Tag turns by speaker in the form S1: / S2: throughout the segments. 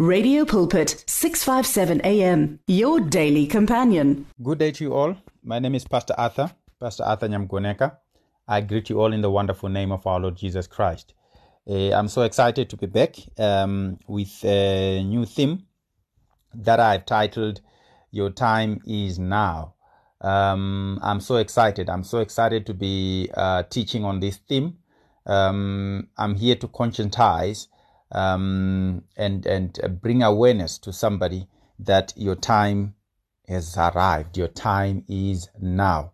S1: Radio Pulpit, 657 AM, your daily companion.
S2: Good day to you all. My name is Pastor Arthur, Pastor Arthur Nyamgoneka. I greet you all in the wonderful name of our Lord Jesus Christ. Uh, I'm so excited to be back um, with a new theme that I've titled Your Time is Now. Um, I'm so excited. I'm so excited to be uh, teaching on this theme. Um, I'm here to conscientize um, and and bring awareness to somebody that your time has arrived. Your time is now.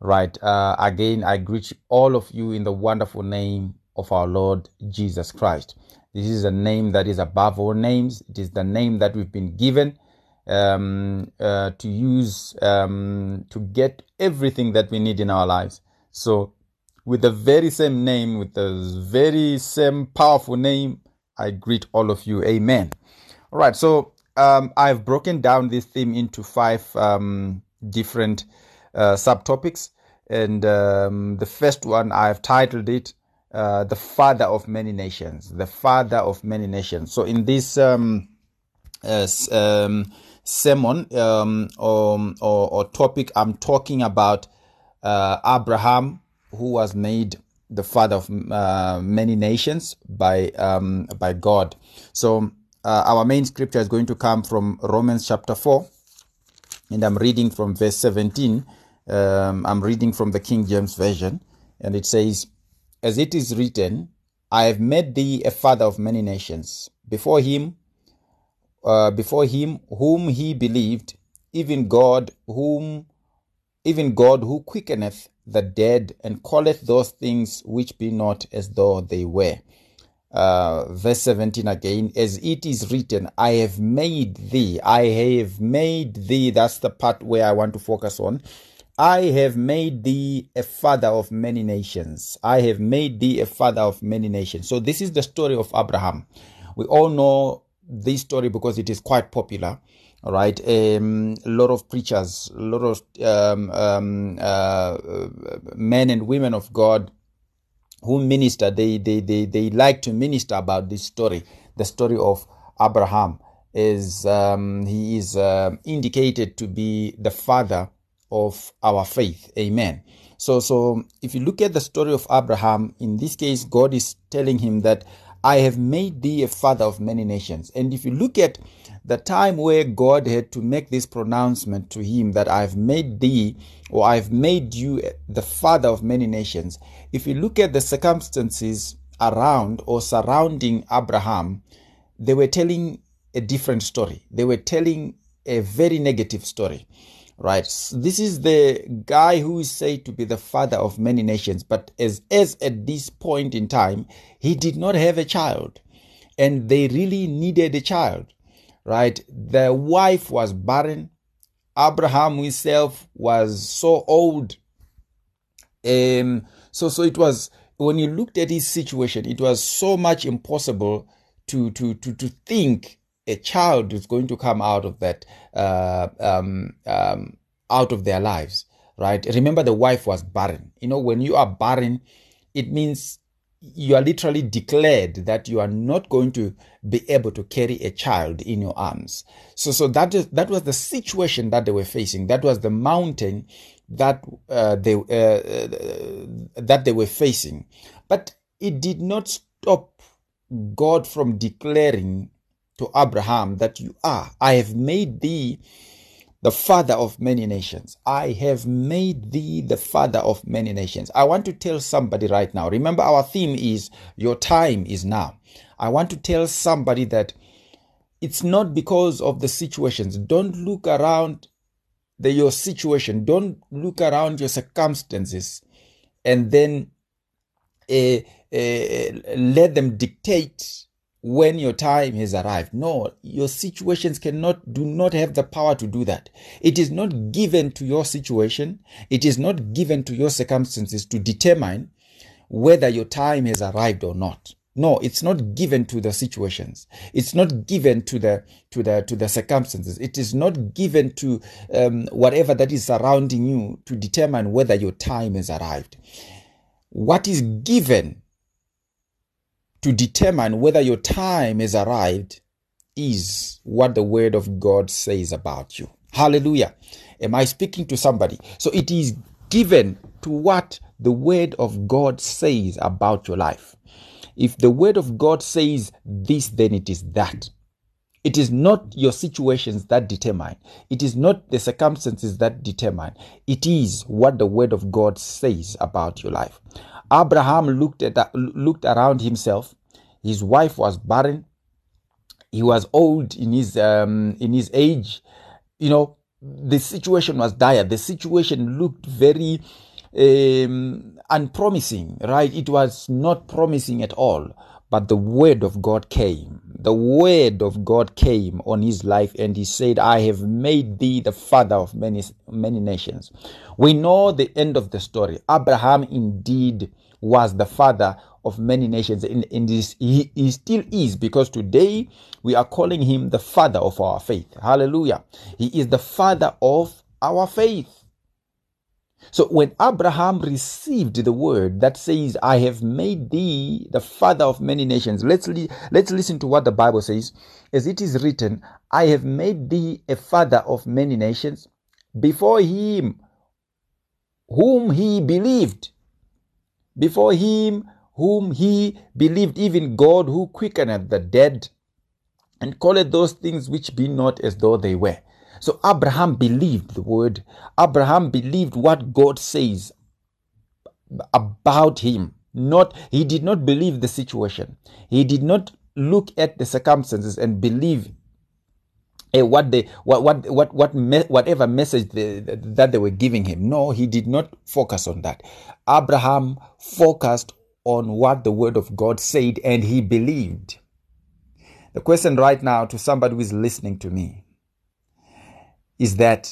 S2: Right. Uh, again, I greet all of you in the wonderful name of our Lord Jesus Christ. This is a name that is above all names. It is the name that we've been given um, uh, to use um, to get everything that we need in our lives. So, with the very same name, with the very same powerful name, I greet all of you. Amen. All right. So, um, I've broken down this theme into five um, different uh, subtopics. And um, the first one, I've titled it uh, The Father of Many Nations. The Father of Many Nations. So, in this um, uh, um, sermon um, or, or, or, topic, I'm talking about uh, Abraham, who was made the father of uh, many nations by um, by God. So uh, our main scripture is going to come from Romans chapter four, and I'm reading from verse seventeen. Um, I'm reading from the King James version, and it says, "As it is written, I have made thee a father of many nations. Before him, uh, before him whom he believed, even God whom." Even God who quickeneth the dead and calleth those things which be not as though they were. Uh, verse 17 again, as it is written, I have made thee, I have made thee. That's the part where I want to focus on. I have made thee a father of many nations. I have made thee a father of many nations. So, this is the story of Abraham. We all know this story because it is quite popular all right um, a lot of preachers a lot of um, um, uh, men and women of god who minister they, they they they like to minister about this story. The story of abraham is um, he is uh, indicated to be the father of our faith. Amen. So so if you look at the story of abraham in this case god is telling him that i have made thee a father of many nations and if you look at the time where God had to make this pronouncement to him that I've made thee or I've made you the father of many nations, if you look at the circumstances around or surrounding Abraham, they were telling a different story. They were telling a very negative story. Right. This is the guy who is said to be the father of many nations, but as as at this point in time, he did not have a child. And they really needed a child right? The wife was barren. Abraham himself was so old. Um, so, so it was when you looked at his situation, it was so much impossible to to to to think a child is going to come out of that uh, um, um, out of their lives, right? Remember, the wife was barren. You know, when you are barren, it means you are literally declared that you are not going to be able to carry a child in your arms. So, so that is that was the situation that they were facing. That was the mountain that uh, they uh, uh, that they were facing. But it did not stop God from declaring to Abraham that you are. I have made thee the father of many nations. I have made thee the father of many nations. I want to tell somebody right now. Remember, our theme is your time is now. I want to tell somebody that it's not because of the situations. Don't look around the, your situation. Don't look around your circumstances and then uh, uh, let them dictate when your time has arrived. No, your situations cannot, do not have the power to do that. It is not given to your situation. It is not given to your circumstances to determine whether your time has arrived or not. No, it's not given to the situations. It's not given to the to the to the circumstances. It is not given to um, whatever that is surrounding you to determine whether your time has arrived. What is given to determine whether your time has arrived is what the word of God says about you. Hallelujah. Am I speaking to somebody? So it is given to what the word of God says about your life. If the word of God says this, then it is that. It is not your situations that determine. It is not the circumstances that determine. It is what the word of God says about your life. Abraham looked at looked around himself. His wife was barren. He was old in his um, in his age. You know, the situation was dire. The situation looked very um, unpromising, right? It was not promising at all. But the word of God came. The word of God came on his life, and he said, I have made thee the father of many, many nations. We know the end of the story. Abraham indeed was the father of many nations. In, in this, he, he still is, because today we are calling him the father of our faith. Hallelujah. He is the father of our faith. So when Abraham received the word that says, I have made thee the father of many nations, let's, li- let's listen to what the Bible says. As it is written, I have made thee a father of many nations before him whom he believed. Before him whom he believed, even God who quickeneth the dead and calleth those things which be not as though they were. So Abraham believed the word. Abraham believed what God says about him. Not he did not believe the situation. He did not look at the circumstances and believe uh, what they what what what what me, whatever message they, that they were giving him. No, he did not focus on that. Abraham focused on what the word of God said and he believed. The question right now to somebody who is listening to me is that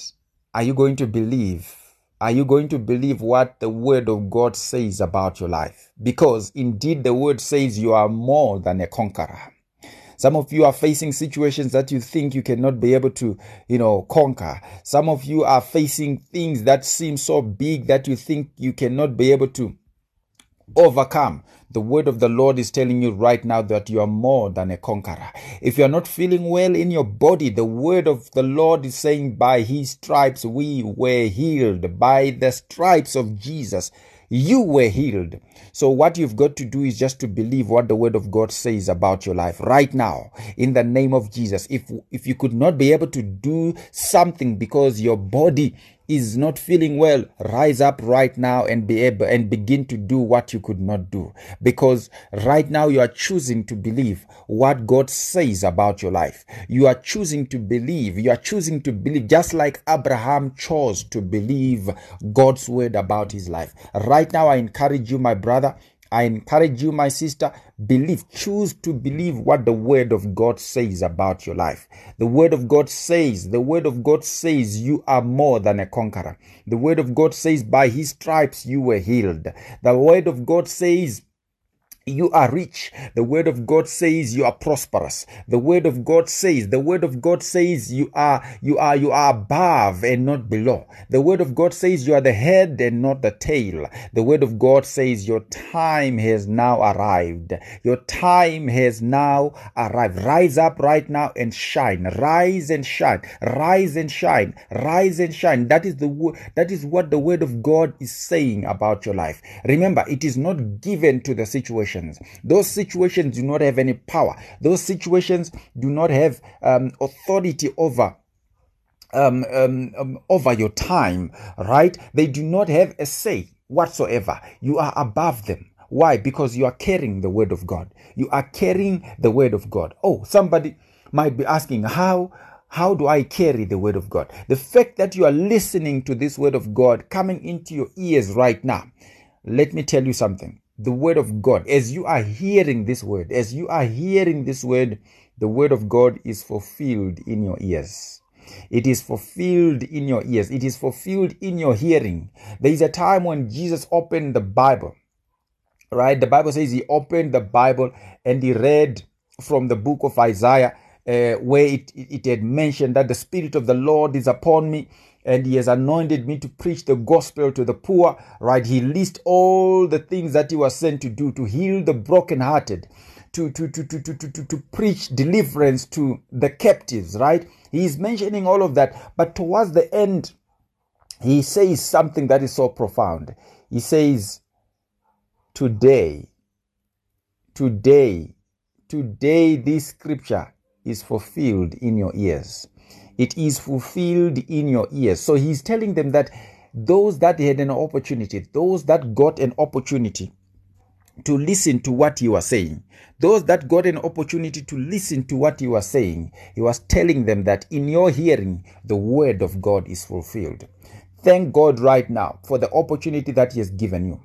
S2: are you going to believe? Are you going to believe what the word of God says about your life? Because indeed the word says you are more than a conqueror. Some of you are facing situations that you think you cannot be able to, you know, conquer. Some of you are facing things that seem so big that you think you cannot be able to overcome. The word of the Lord is telling you right now that you are more than a conqueror. If you are not feeling well in your body, the word of the Lord is saying, by his stripes we were healed. By the stripes of Jesus, you were healed. So what you've got to do is just to believe what the word of God says about your life right now in the name of Jesus. If if you could not be able to do something because your body is not feeling well, rise up right now and be able and begin to do what you could not do. Because right now you are choosing to believe what God says about your life. You are choosing to believe. You are choosing to believe just like Abraham chose to believe God's word about his life. Right now I encourage you, my brother, I encourage you, my sister, believe, choose to believe what the word of God says about your life. The word of God says, the word of God says you are more than a conqueror. The word of God says by his stripes you were healed. The word of God says you are rich. The word of God says you are prosperous. The word of God says, the word of God says you are, you are, you are above and not below. The word of God says you are the head and not the tail. The word of God says your time has now arrived. Your time has now arrived. Rise up right now and shine. Rise and shine. Rise and shine. Rise and shine. That is the that is what the word of God is saying about your life. Remember, it is not given to the situation situations. Those situations do not have any power. Those situations do not have um, authority over um, um, um, over your time, right? They do not have a say whatsoever. You are above them. Why? Because you are carrying the word of God. You are carrying the word of God. Oh, somebody might be asking, how how do I carry the word of God? The fact that you are listening to this word of God coming into your ears right now, let me tell you something the word of God, as you are hearing this word, as you are hearing this word, the word of God is fulfilled in your ears. It is fulfilled in your ears. It is fulfilled in your hearing. There is a time when Jesus opened the Bible, right? The Bible says he opened the Bible and he read from the book of Isaiah, uh, where it, it had mentioned that the Spirit of the Lord is upon me and he has anointed me to preach the gospel to the poor right he lists all the things that he was sent to do to heal the brokenhearted to, to, to, to, to, to, to preach deliverance to the captives, right? He's mentioning all of that. But towards the end, he says something that is so profound. He says, Today, today, today, this scripture is fulfilled in your ears. It is fulfilled in your ears. So he's telling them that those that had an opportunity, those that got an opportunity to listen to what he was saying, those that got an opportunity to listen to what he was saying, he was telling them that in your hearing, the word of God is fulfilled. Thank God right now for the opportunity that He has given you.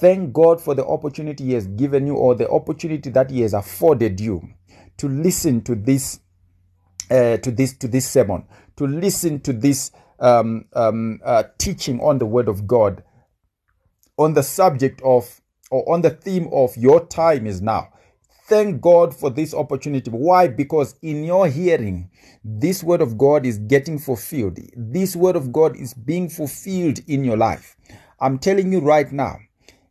S2: Thank God for the opportunity He has given you or the opportunity that He has afforded you to listen to this, uh, to this, to this sermon, to listen to this um, um, uh, teaching on the Word of God, on the subject of or on the theme of your time is now. Thank God for this opportunity. Why? Because in your hearing, this word of God is getting fulfilled. This word of God is being fulfilled in your life. I'm telling you right now,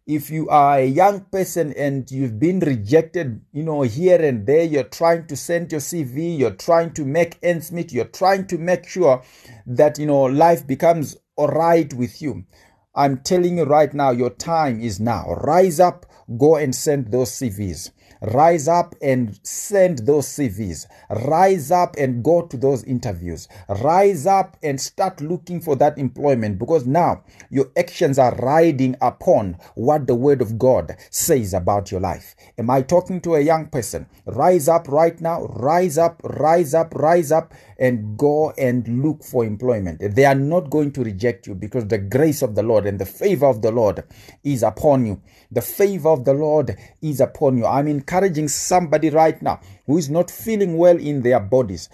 S2: if you are a young person and you've been rejected, you know, here and there, you're trying to send your CV, you're trying to make ends meet, you're trying to make sure that, you know, life becomes all right with you. I'm telling you right now, your time is now. Rise up, go and send those CVs. Rise up and send those CVs. Rise up and go to those interviews. Rise up and start looking for that employment because now your actions are riding upon what the Word of God says about your life. Am I talking to a young person? Rise up right now. Rise up, rise up, rise up and go and look for employment. They are not going to reject you because the grace of the Lord and the favor of the Lord is upon you. The favor of the Lord is upon you. I'm encouraging somebody right now who is not feeling well in their bodies,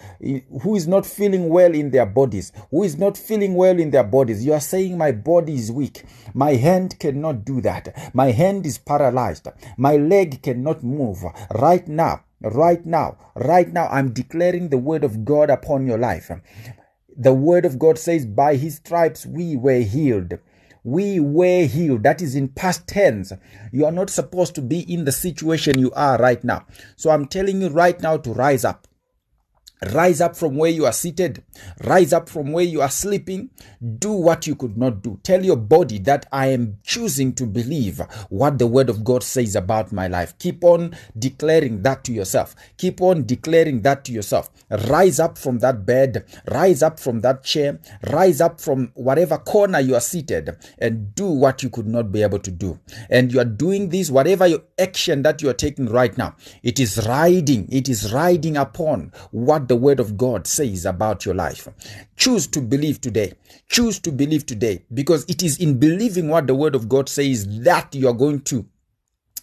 S2: who is not feeling well in their bodies, who is not feeling well in their bodies. You are saying, My body is weak. My hand cannot do that. My hand is paralyzed. My leg cannot move. Right now, right now, right now, I'm declaring the word of God upon your life. The word of God says, By his stripes we were healed we were healed. That is in past tense. You are not supposed to be in the situation you are right now. So I'm telling you right now to rise up. Rise up from where you are seated. Rise up from where you are sleeping. Do what you could not do. Tell your body that I am choosing to believe what the word of God says about my life. Keep on declaring that to yourself. Keep on declaring that to yourself. Rise up from that bed. Rise up from that chair. Rise up from whatever corner you are seated and do what you could not be able to do. And you are doing this, whatever your action that you are taking right now, it is riding, it is riding upon what the word of God says about your life. Choose to believe today. Choose to believe today because it is in believing what the word of God says that you are going to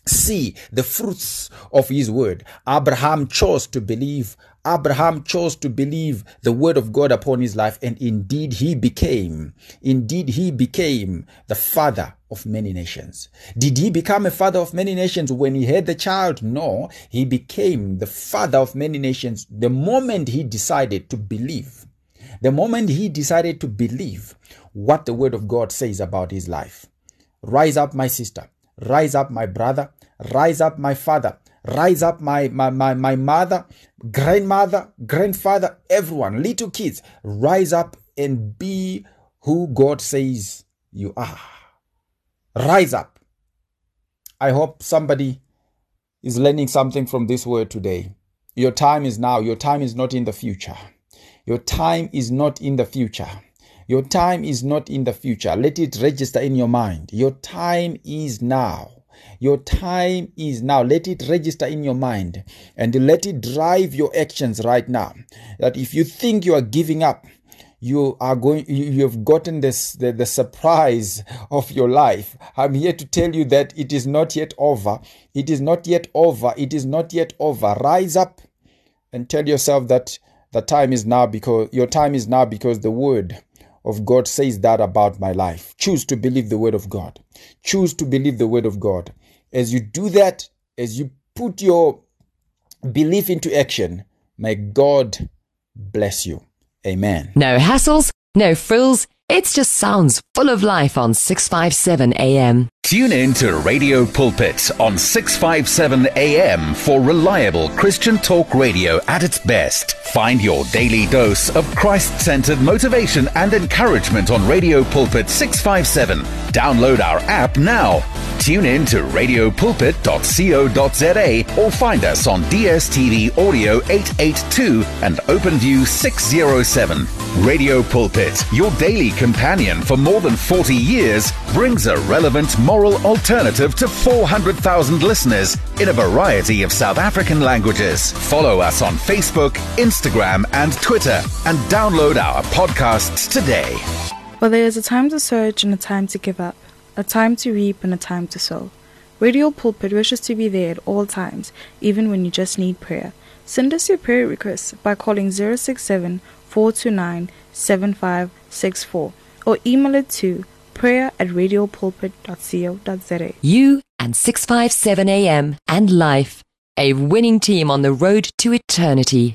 S2: see the fruits of his word. Abraham chose to believe. Abraham chose to believe the word of God upon his life, and indeed he became, indeed he became the father of many nations. Did he become a father of many nations when he had the child? No, he became the father of many nations the moment he decided to believe. The moment he decided to believe what the word of God says about his life. Rise up, my sister. Rise up, my brother. Rise up, my father. Rise up, my, my, my, my mother, grandmother, grandfather, everyone, little kids. Rise up and be who God says you are. Rise up. I hope somebody is learning something from this word today. Your time is now. Your time is not in the future. Your time is not in the future. Your time is not in the future. Let it register in your mind. Your time is now. Your time is now. Let it register in your mind and let it drive your actions right now. That if you think you are giving up, you are going you, have gotten this the, the surprise of your life i'm here to tell you that it is not yet over it is not yet over it is not yet over rise up and tell yourself that the time is now because your time is now because the word of God says that about my life. Choose to believe the word of God. Choose to believe the word of God. As you do that, as you put your belief into action, may God bless you. Amen.
S3: No hassles, no frills, It just sounds full of life on 657 AM.
S4: Tune in to Radio Pulpit on 657 AM for reliable Christian talk radio at its best. Find your daily dose of Christ centered motivation and encouragement on Radio Pulpit 657. Download our app now. Tune in to radiopulpit.co.za or find us on DSTV Audio 882 and OpenView 607. Radio Pulpit, your daily companion for more than 40 years, brings a relevant moral alternative to 400,000 listeners in a variety of South African languages. Follow us on Facebook, Instagram, and Twitter, and download our podcasts today.
S5: For there is a time to search and a time to give up, a time to reap and a time to sow. Radio Pulpit wishes to be there at all times, even when you just need prayer. Send us your prayer requests by calling 067 429 7564 or email it to prayer at radiopulpit.co.za.
S3: You and 657 AM and life, a winning team on the road to eternity.